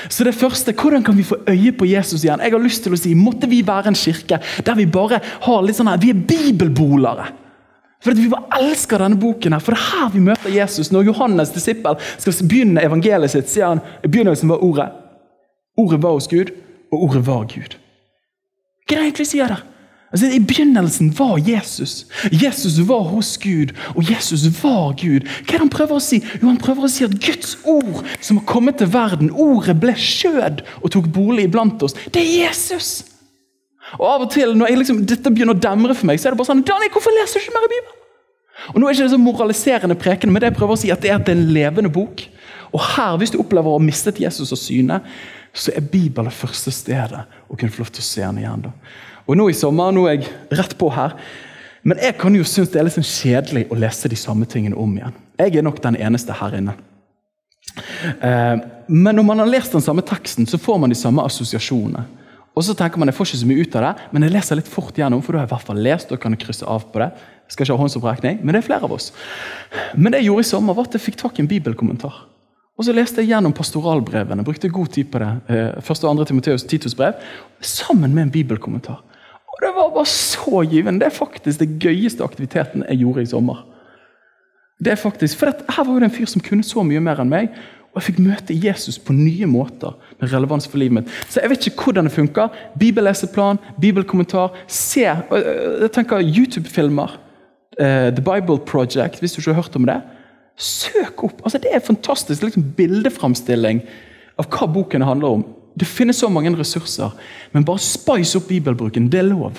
Så det første, Hvordan kan vi få øye på Jesus igjen? Jeg har lyst til å si, Måtte vi være en kirke der vi bare har litt sånn her, vi er bibelbolere. For Vi bare elsker denne boken, her, for det er her vi møter Jesus. Når Johannes disippel skal begynne evangeliet sitt, sier han i begynnelsen var ordet. Ordet var hos Gud, og ordet var Gud. Hva er det egentlig sier der? Altså, I begynnelsen var Jesus. Jesus var hos Gud, og Jesus var Gud. Hva er det han prøver å si? Jo, Han prøver å si at Guds ord som har kommet til verden, ordet ble skjød og tok bolig iblant oss. Det er Jesus! Og Av og til når liksom, dette begynner å demre for meg, så er det bare sånn Daniel, hvorfor leser du ikke mer i Bibelen? Og nå er det ikke det så moraliserende prekende, men det jeg prøver å si at det er en levende bok. Og her, Hvis du opplever å ha mistet Jesus og syne, så er Bibelen det første stedet å kunne få lov til å se han igjen. da. Og nå i sommer nå er jeg rett på her. Men jeg kan jo synes det er litt sånn kjedelig å lese de samme tingene om igjen. Jeg er nok den eneste her inne. Eh, men når man har lest den samme teksten, så får man de samme assosiasjonene. Og så tenker man jeg får ikke så mye ut av det, men jeg leser litt fort gjennom, for da har jeg i hvert fall lest og kan krysse av på det. Jeg skal ikke ha håndsopprekning, men det er flere av oss. Men det jeg gjorde i sommer, var at jeg fikk tak i en bibelkommentar. Og så leste jeg gjennom pastoralbrevene. brukte god tid på det. Eh, første og andre Timoteus Titus brev, sammen med en bibelkommentar. Og Det var bare så givende. Det er faktisk det gøyeste aktiviteten jeg gjorde i sommer. Det er faktisk, for Her var det en fyr som kunne så mye mer enn meg. Og jeg fikk møte Jesus på nye måter med relevans for livet mitt. Så jeg vet ikke hvordan det funker. Bibelleseplan, bibelkommentar. Se, jeg tenker YouTube-filmer. Uh, The Bible Project, hvis du ikke har hørt om det. Søk opp! Altså, det er fantastisk liksom, bildeframstilling av hva boken handler om. Det finnes så mange ressurser, men bare spice opp bibelbruken. Det er lov.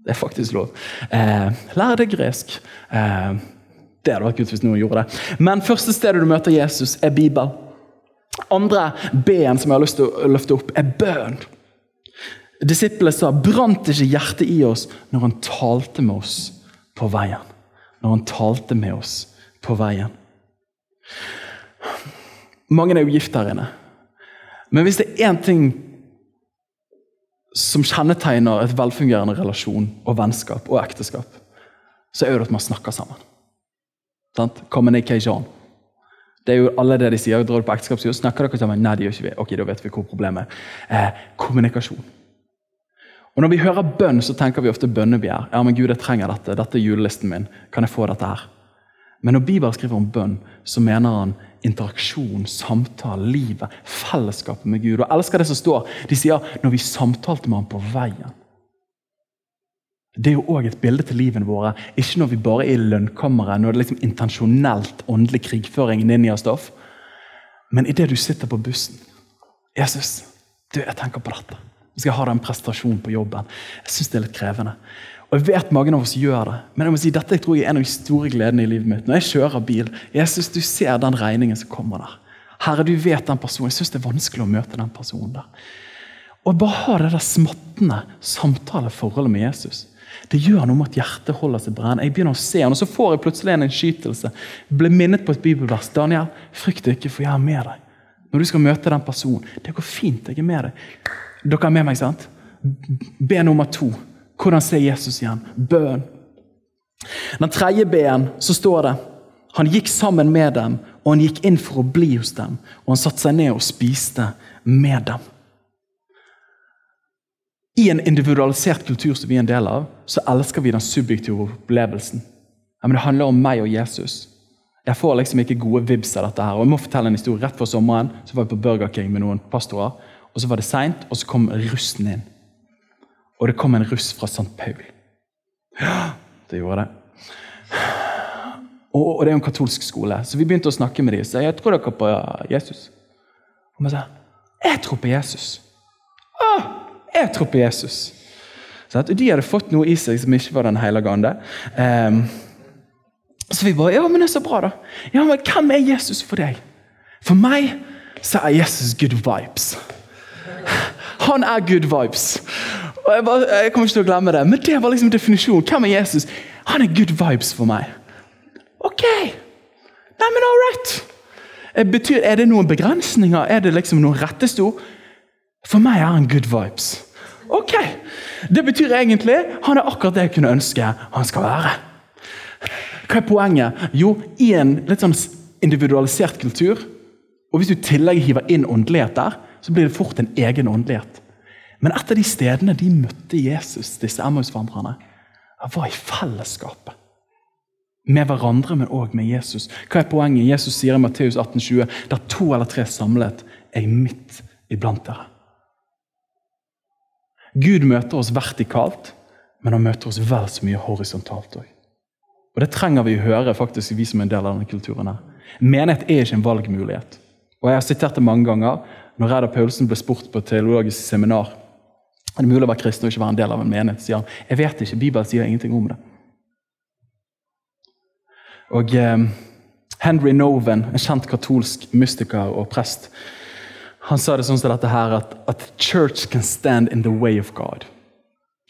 Det er faktisk lov. Eh, lær deg gresk. Eh, det hadde vært kult hvis noen gjorde det. Men første stedet du møter Jesus, er Bibel. Andre B-en som jeg har lyst til å løfte opp, er bønn. Disiplene sa brant ikke hjertet i oss når han talte med oss på veien. Når han talte med oss på veien. Mange er jo gift her inne. Men hvis det er én ting som kjennetegner et velfungerende relasjon og vennskap og ekteskap, så er det at man snakker sammen. Sant? Communication. Det er jo alle det de sier. Drar du på ekteskapsjord, snakker dere sammen? Nei, det gjør ikke vi. Ok, da vet vi hvor problemet er. Eh, kommunikasjon. Og Når vi hører bønn, så tenker vi ofte bønnebegjær. Ja, men Gud, jeg trenger dette. Dette er julelisten min. Kan jeg få dette her? Men når Bibelen skriver om bønn, så mener han interaksjon, samtale, livet, fellesskapet med Gud. Og jeg elsker det som står. De sier når vi samtalte med ham på veien. Det er jo òg et bilde til livene våre. Ikke når vi bare er i lønnkammeret, når det er liksom intensjonelt åndelig krigføring i av stoff. Men idet du sitter på bussen Jesus, du, jeg tenker på dette. Jeg skal ha den prestasjonen på jobben. Jeg syns det er litt krevende. Og jeg vet mange av oss gjør det, men jeg må si, dette tror jeg er en av de store gledene i livet mitt. Når jeg kjører bil, Jesus, du ser den regningen som kommer der. Herre, du vet den personen. Jeg syns det er vanskelig å møte den personen der. Og bare ha det der smattende samtaleforholdet med Jesus. Det gjør noe med at hjertet holder seg brennende. Jeg begynner å se han, og så får jeg plutselig en innskytelse. Ble minnet på et bibelvers. Daniel, frykt ikke, for jeg er med deg. Når du skal møte den personen. Det går fint, jeg er med deg. Dere er med meg, sant? B nummer to. Hvordan ser Jesus igjen? Bønn. Den tredje B-en så står det han gikk sammen med dem, og han gikk inn for å bli hos dem. Og han satte seg ned og spiste med dem. I en individualisert kultur som vi er en del av, så elsker vi den subjektive opplevelsen. Men Det handler om meg og Jesus. Jeg får liksom ikke gode vibs av dette. her, og jeg må fortelle en historie. Rett før sommeren så var jeg på Burger King med noen pastorer. og Så var det seint, og så kom russen inn. Og det kom en russ fra St. Paul. Ja, det gjorde det. Og, og, det er jo en katolsk skole, så vi begynte å snakke med dem. Så jeg tror dere på Jesus. Og vi sa jeg tror på Jesus. Å, jeg tror på Jesus. Så de hadde fått noe i seg som ikke var Den hellige ande. Um, så vi bare Ja, men det er så bra, da. Ja, men Hvem er Jesus for deg? For meg så er Jesus good vibes. Han er good vibes. Og jeg, bare, jeg, kommer ikke til å glemme det, Men det var liksom definisjonen. Hvem er Jesus? Han er good vibes for meg. Ok! Neimen, all right. Eh, betyr, er det noen begrensninger? Er det liksom noen rettestor For meg er han good vibes. Ok! Det betyr egentlig han er akkurat det jeg kunne ønske han skal være. Hva er poenget? Jo, i en litt sånn individualisert kultur, og hvis du i tillegg hiver inn åndelighet der, så blir det fort en egen åndelighet. Men et av de stedene de møtte Jesus, disse Emmaus-vandrerne, var i fellesskapet. Med hverandre, men òg med Jesus. Hva er poenget? Jesus sier i Matteus 18,20.: Der to eller tre samlet, er midt iblant dere. Gud møter oss vertikalt, men han møter oss vel så mye horisontalt òg. Og Det trenger vi å høre, faktisk, vi som er en del av denne kulturen. her. Menighet er ikke en valgmulighet. Og Jeg har sitert det mange ganger. Når Reidar Paulsen ble spurt på et teologisk seminar er det mulig å være kristen og ikke være en del av en menighet? sier han. Jeg vet ikke, Bibelen sier ingenting om det. Og eh, Henry Noven, en kjent katolsk mystiker og prest, han sa det sånn som dette her, at, at church can stand in the way of God.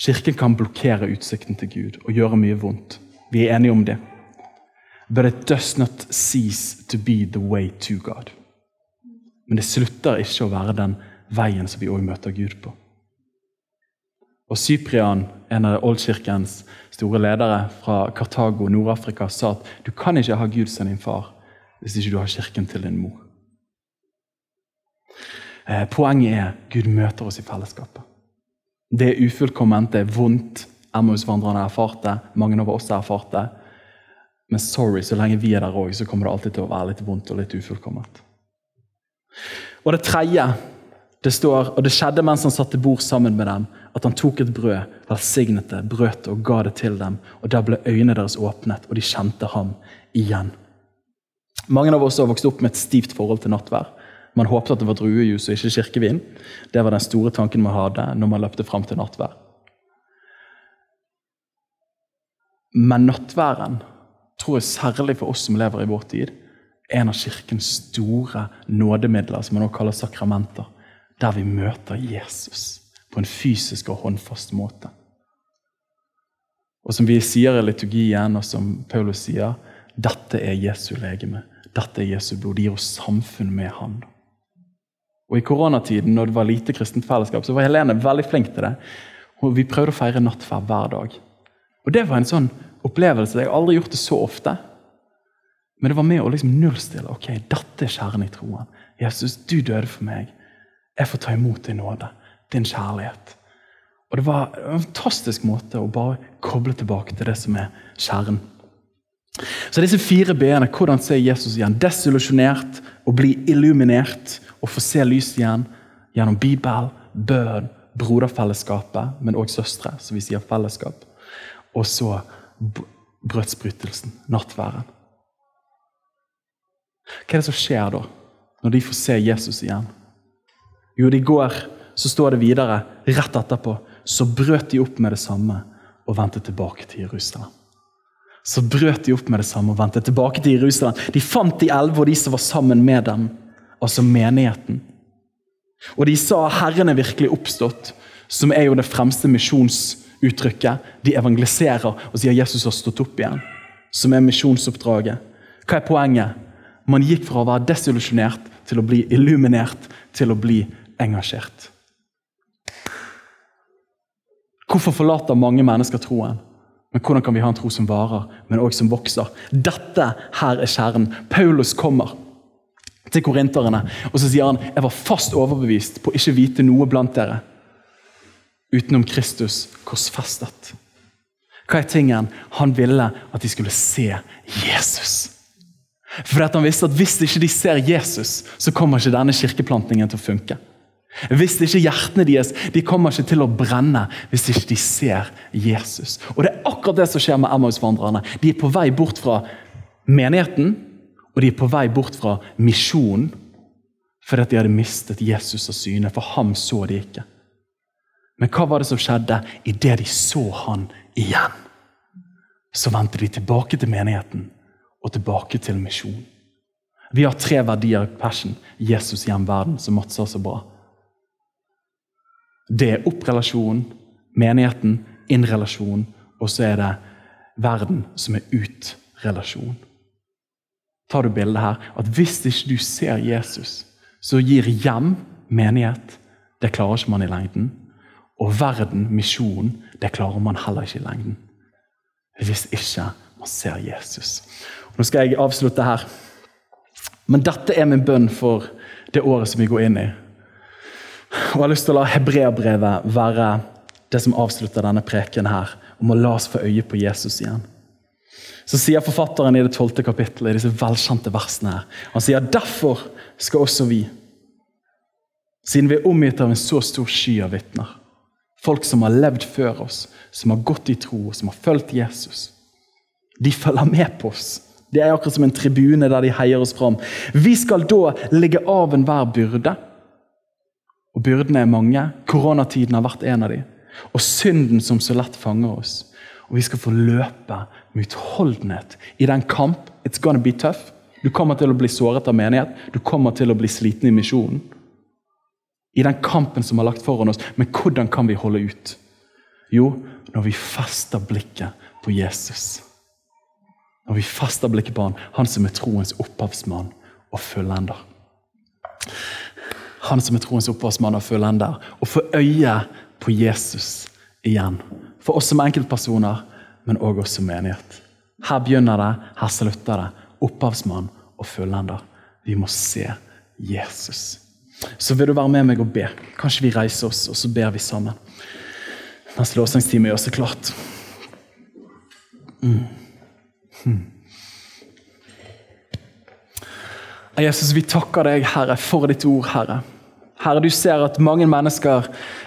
Kirken kan blokkere utsikten til Gud og gjøre mye vondt. Vi er enige om det. But it does not cease to be the way to God. Men det slutter ikke å være den veien som vi òg møter Gud på. Og Cyprian, en av oldkirkens store ledere fra Kartago, Nord-Afrika, sa at du kan ikke ha Gud som din far hvis ikke du har kirken til din mor. Eh, poenget er Gud møter oss i fellesskapet. Det er ufullkomment, det er vondt. Emmaus-vandrerne har erfart det. Mange av oss har erfart det. Men sorry, så lenge vi er der òg, så kommer det alltid til å være litt vondt og litt ufullkomment. Og det tredje det står, og det skjedde mens han satt til bord sammen med dem, at han tok et brød, velsignet det, brøt det og ga det til dem. og Der ble øynene deres åpnet, og de kjente ham igjen. Mange av oss har vokst opp med et stivt forhold til nattvær. Man håpet at det var druejus og ikke kirkevin. Det var den store tanken man hadde når man løpte fram til nattvær. Men nattværen, tror jeg særlig for oss som lever i vår tid, er en av kirkens store nådemidler, som man også kaller sakramenter der vi møter Jesus på en fysisk og håndfast måte. Og som vi sier i liturgien, og som Paulus sier, dette er Jesu legeme. Dette er Jesu blod. Det gir oss samfunn med Han. Og I koronatiden, når det var lite kristent fellesskap, så var Helene veldig flink til det. Og Vi prøvde å feire nattverd hver dag. Og Det var en sånn opplevelse. Jeg har aldri gjort det så ofte. Men det var med å liksom nullstille. Ok, dette er kjernen i troen. Jesus, du døde for meg. Jeg får ta imot din nåde, din kjærlighet. Og Det var en fantastisk måte å bare koble tilbake til det som er kjernen. Så disse fire b-ene, hvordan ser Jesus igjen? Desillusjonert, å bli illuminert og få se lys igjen gjennom Bibel, bønn, broderfellesskapet, men òg søstre, som vi sier fellesskap. Og så brødsbrytelsen, nattværen. Hva er det som skjer da, når de får se Jesus igjen? Jo, de går, så står det videre, rett etterpå, så brøt de opp med det samme og vendte tilbake til Jerusalem. Så brøt de opp med det samme og vendte tilbake til Jerusalem. De fant de elleve og de som var sammen med dem, altså menigheten. Og de sa 'Herren er virkelig oppstått', som er jo det fremste misjonsuttrykket. De evangeliserer og sier Jesus har stått opp igjen, som er misjonsoppdraget. Hva er poenget? Man gikk fra å være desillusjonert til å bli illuminert til å bli engasjert. Hvorfor forlater mange mennesker troen? Men hvordan kan vi ha en tro som varer, men også som vokser? Dette her er kjernen. Paulus kommer til korinterne, og så sier han jeg var fast overbevist på ikke vite noe blant dere utenom Kristus korsfestet. Hva er tingen? Han ville at de skulle se Jesus. For han visste at Hvis ikke de ser Jesus, så kommer ikke denne kirkeplantningen til å funke. Hvis ikke hjertene deres de kommer ikke til å brenne hvis ikke de ser Jesus. Og Det er akkurat det som skjer med Emmaus-vandrerne. De er på vei bort fra menigheten, og de er på vei bort fra misjonen fordi de hadde mistet Jesus av syne. For ham så de ikke. Men hva var det som skjedde idet de så han igjen? Så vendte de tilbake til menigheten og tilbake til misjon. Vi har tre verdier i Passion. Jesus hjem verden, som Mats sa så bra. Det er opp-relasjon, menigheten, inn-relasjon, og så er det verden som er ut-relasjon. Tar du bildet her, at Hvis ikke du ser Jesus, så gir hjem menighet. Det klarer ikke man i lengden. Og verden, misjon, det klarer man heller ikke i lengden. Hvis ikke man ser Jesus. Nå skal jeg avslutte her. Men dette er min bønn for det året som vi går inn i. Og Jeg har lyst til å la hebreabrevet være det som avslutter denne preken her, om å la oss få øye på Jesus igjen. Så sier forfatteren i det tolvte kapittelet, i disse velkjente versene her, han sier derfor skal også vi, siden vi er omgitt av en så stor sky av vitner, folk som har levd før oss, som har gått i tro, som har fulgt Jesus, de følger med på oss. Det er akkurat som en tribune der de heier oss fram. Vi skal da legge av enhver byrde og byrdene er mange. Koronatiden har vært en av dem. Og synden som så lett fanger oss. Og vi skal få løpe med utholdenhet i den kamp. It's gonna be tough. Du kommer til å bli såret av menighet. Du kommer til å bli sliten i misjonen. I den kampen som er lagt foran oss. Men hvordan kan vi holde ut? Jo, når vi fester blikket på Jesus. Når vi fester blikket på han, han som er troens opphavsmann og fullender han som er troens opphavsmann og fullender, og få øye på Jesus igjen. For oss som enkeltpersoner, men òg oss som menighet. Her begynner det, her slutter det. Opphavsmann og fullender. Vi må se Jesus. Så vil du være med meg og be? Kanskje vi reiser oss, og så ber vi sammen. Mens lovsangsteamet gjør seg klart. Mm. Hmm. Jesus, vi takker deg, Herre, for ditt ord, Herre. Herre, du ser at mange mennesker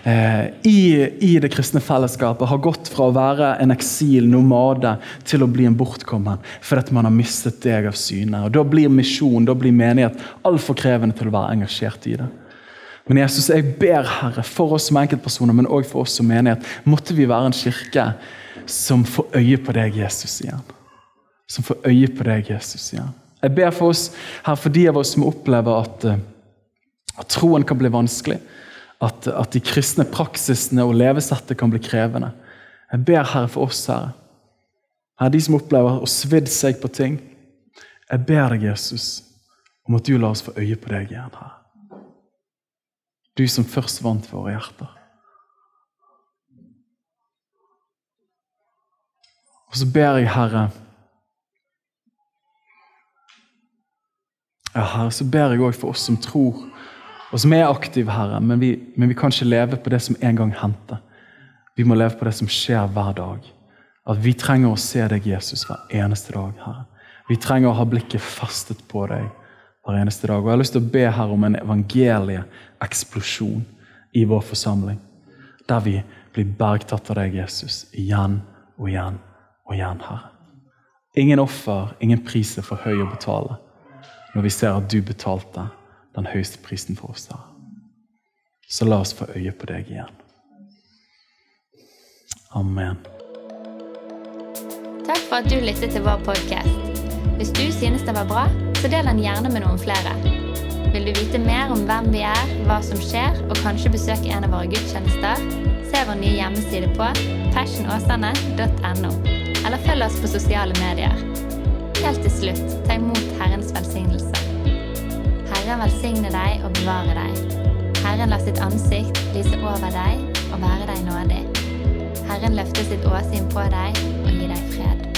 eh, i, i, det kristne fellesskapet har gått fra å være en eksil, nomade, til å bli en bortkommen fordi man har mistet deg av syne. Og Da blir misjon, da blir menighet altfor krevende til å være engasjert i det. Men Jesus, jeg ber Herre, for oss som enkeltpersoner, men òg for oss som menighet, måtte vi være en kirke som får øye på deg, Jesus, igjen. Som får øye på deg, Jesus, igjen. Jeg ber for oss her, for de av oss som opplever at eh, at troen kan bli vanskelig. At, at de kristne praksisene og levesettet kan bli krevende. Jeg ber Herre for oss, Herre. Herre, de som opplever å svidd seg på ting. Jeg ber deg, Jesus, om at du lar oss få øye på deg igjen. Herre. Du som først vant våre hjerter. Og så ber jeg, Herre Ja, Herre, så ber jeg òg for oss som tror og som er aktive, Herre, men vi, men vi, kan ikke leve på det som en gang hendte. Vi må leve på det som skjer hver dag. At vi trenger å se deg, Jesus, hver eneste dag. Herre. Vi trenger å ha blikket fastet på deg hver eneste dag. Og Jeg har lyst til å be her om en evangelieeksplosjon i vår forsamling. Der vi blir bergtatt av deg, Jesus, igjen og igjen og igjen, Herre. Ingen offer, ingen pris er for høy å betale når vi ser at du betalte den høyeste prisen for oss. Herre. Så la oss få øye på deg igjen. Amen. Takk for at du lyttet til vår podkast. Hvis du synes det var bra, så del den gjerne med noen flere. Vil du vite mer om hvem vi er, hva som skjer, og kanskje besøke en av våre gudstjenester, se vår nye hjemmeside på passionåsane.no, eller følg oss på sosiale medier. Helt til slutt, ta imot Herrens velsignelse. Herren velsigne deg og bevare deg. Herren la sitt ansikt lyse over deg og være deg nådig. Herren løfter sitt åsyn på deg og gi deg fred.